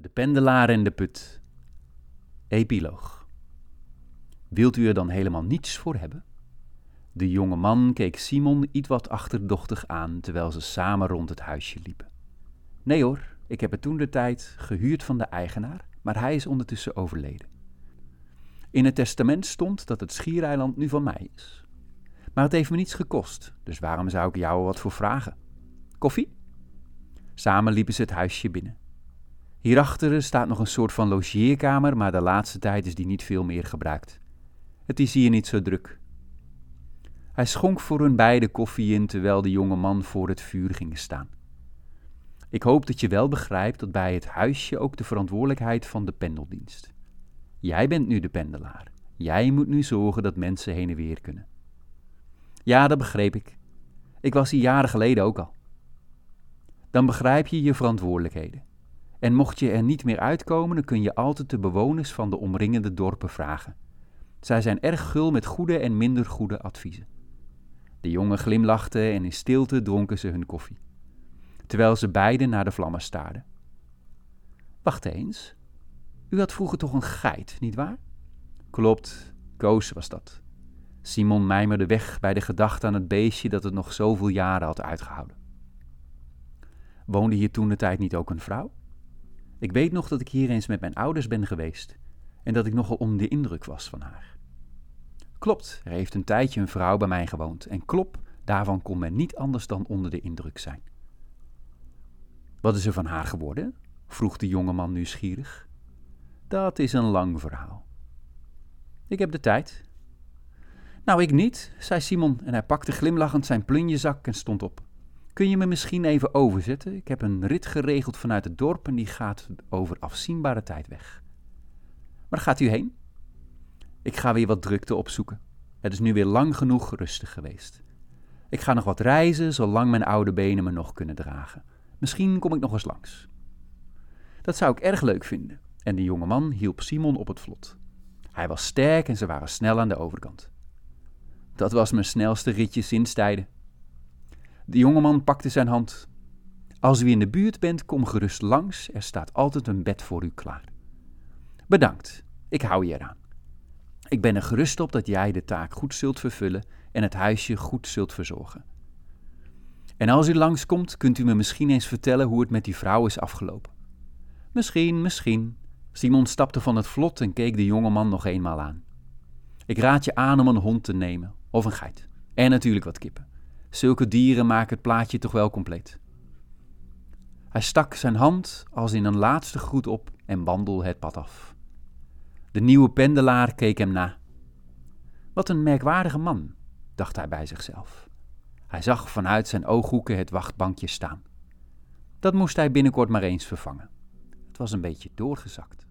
De pendelaar en de put. Epiloog. Wilt u er dan helemaal niets voor hebben? De jonge man keek Simon iets wat achterdochtig aan terwijl ze samen rond het huisje liepen. Nee hoor, ik heb het toen de tijd gehuurd van de eigenaar, maar hij is ondertussen overleden. In het testament stond dat het schiereiland nu van mij is. Maar het heeft me niets gekost, dus waarom zou ik jou wat voor vragen? Koffie? Samen liepen ze het huisje binnen. Hierachter staat nog een soort van logeerkamer, maar de laatste tijd is die niet veel meer gebruikt. Het is hier niet zo druk. Hij schonk voor hun beiden koffie in terwijl de jonge man voor het vuur ging staan. Ik hoop dat je wel begrijpt dat bij het huisje ook de verantwoordelijkheid van de pendeldienst. Jij bent nu de pendelaar. Jij moet nu zorgen dat mensen heen en weer kunnen. Ja, dat begreep ik. Ik was hier jaren geleden ook al. Dan begrijp je je verantwoordelijkheden. En mocht je er niet meer uitkomen, dan kun je altijd de bewoners van de omringende dorpen vragen. Zij zijn erg gul met goede en minder goede adviezen. De jongen glimlachten en in stilte dronken ze hun koffie, terwijl ze beiden naar de vlammen staarden. Wacht eens, u had vroeger toch een geit, nietwaar? Klopt, Koos was dat. Simon mijmerde weg bij de gedachte aan het beestje dat het nog zoveel jaren had uitgehouden. Woonde hier toen de tijd niet ook een vrouw? Ik weet nog dat ik hier eens met mijn ouders ben geweest en dat ik nogal onder de indruk was van haar. Klopt, er heeft een tijdje een vrouw bij mij gewoond en klop, daarvan kon men niet anders dan onder de indruk zijn. Wat is er van haar geworden? vroeg de jonge man nieuwsgierig. Dat is een lang verhaal. Ik heb de tijd. Nou, ik niet, zei Simon en hij pakte glimlachend zijn plunjezak en stond op. Kun je me misschien even overzetten? Ik heb een rit geregeld vanuit het dorp en die gaat over afzienbare tijd weg. Waar gaat u heen? Ik ga weer wat drukte opzoeken. Het is nu weer lang genoeg rustig geweest. Ik ga nog wat reizen, zolang mijn oude benen me nog kunnen dragen. Misschien kom ik nog eens langs. Dat zou ik erg leuk vinden. En de jonge man hielp Simon op het vlot. Hij was sterk en ze waren snel aan de overkant. Dat was mijn snelste ritje sinds tijden. De jongeman pakte zijn hand. Als u in de buurt bent, kom gerust langs. Er staat altijd een bed voor u klaar. Bedankt, ik hou je eraan. Ik ben er gerust op dat jij de taak goed zult vervullen en het huisje goed zult verzorgen. En als u langskomt, kunt u me misschien eens vertellen hoe het met die vrouw is afgelopen. Misschien, misschien. Simon stapte van het vlot en keek de jongeman nog eenmaal aan. Ik raad je aan om een hond te nemen, of een geit. En natuurlijk wat kippen. Zulke dieren maken het plaatje toch wel compleet. Hij stak zijn hand als in een laatste groet op en wandelde het pad af. De nieuwe pendelaar keek hem na. Wat een merkwaardige man, dacht hij bij zichzelf. Hij zag vanuit zijn ooghoeken het wachtbankje staan. Dat moest hij binnenkort maar eens vervangen. Het was een beetje doorgezakt.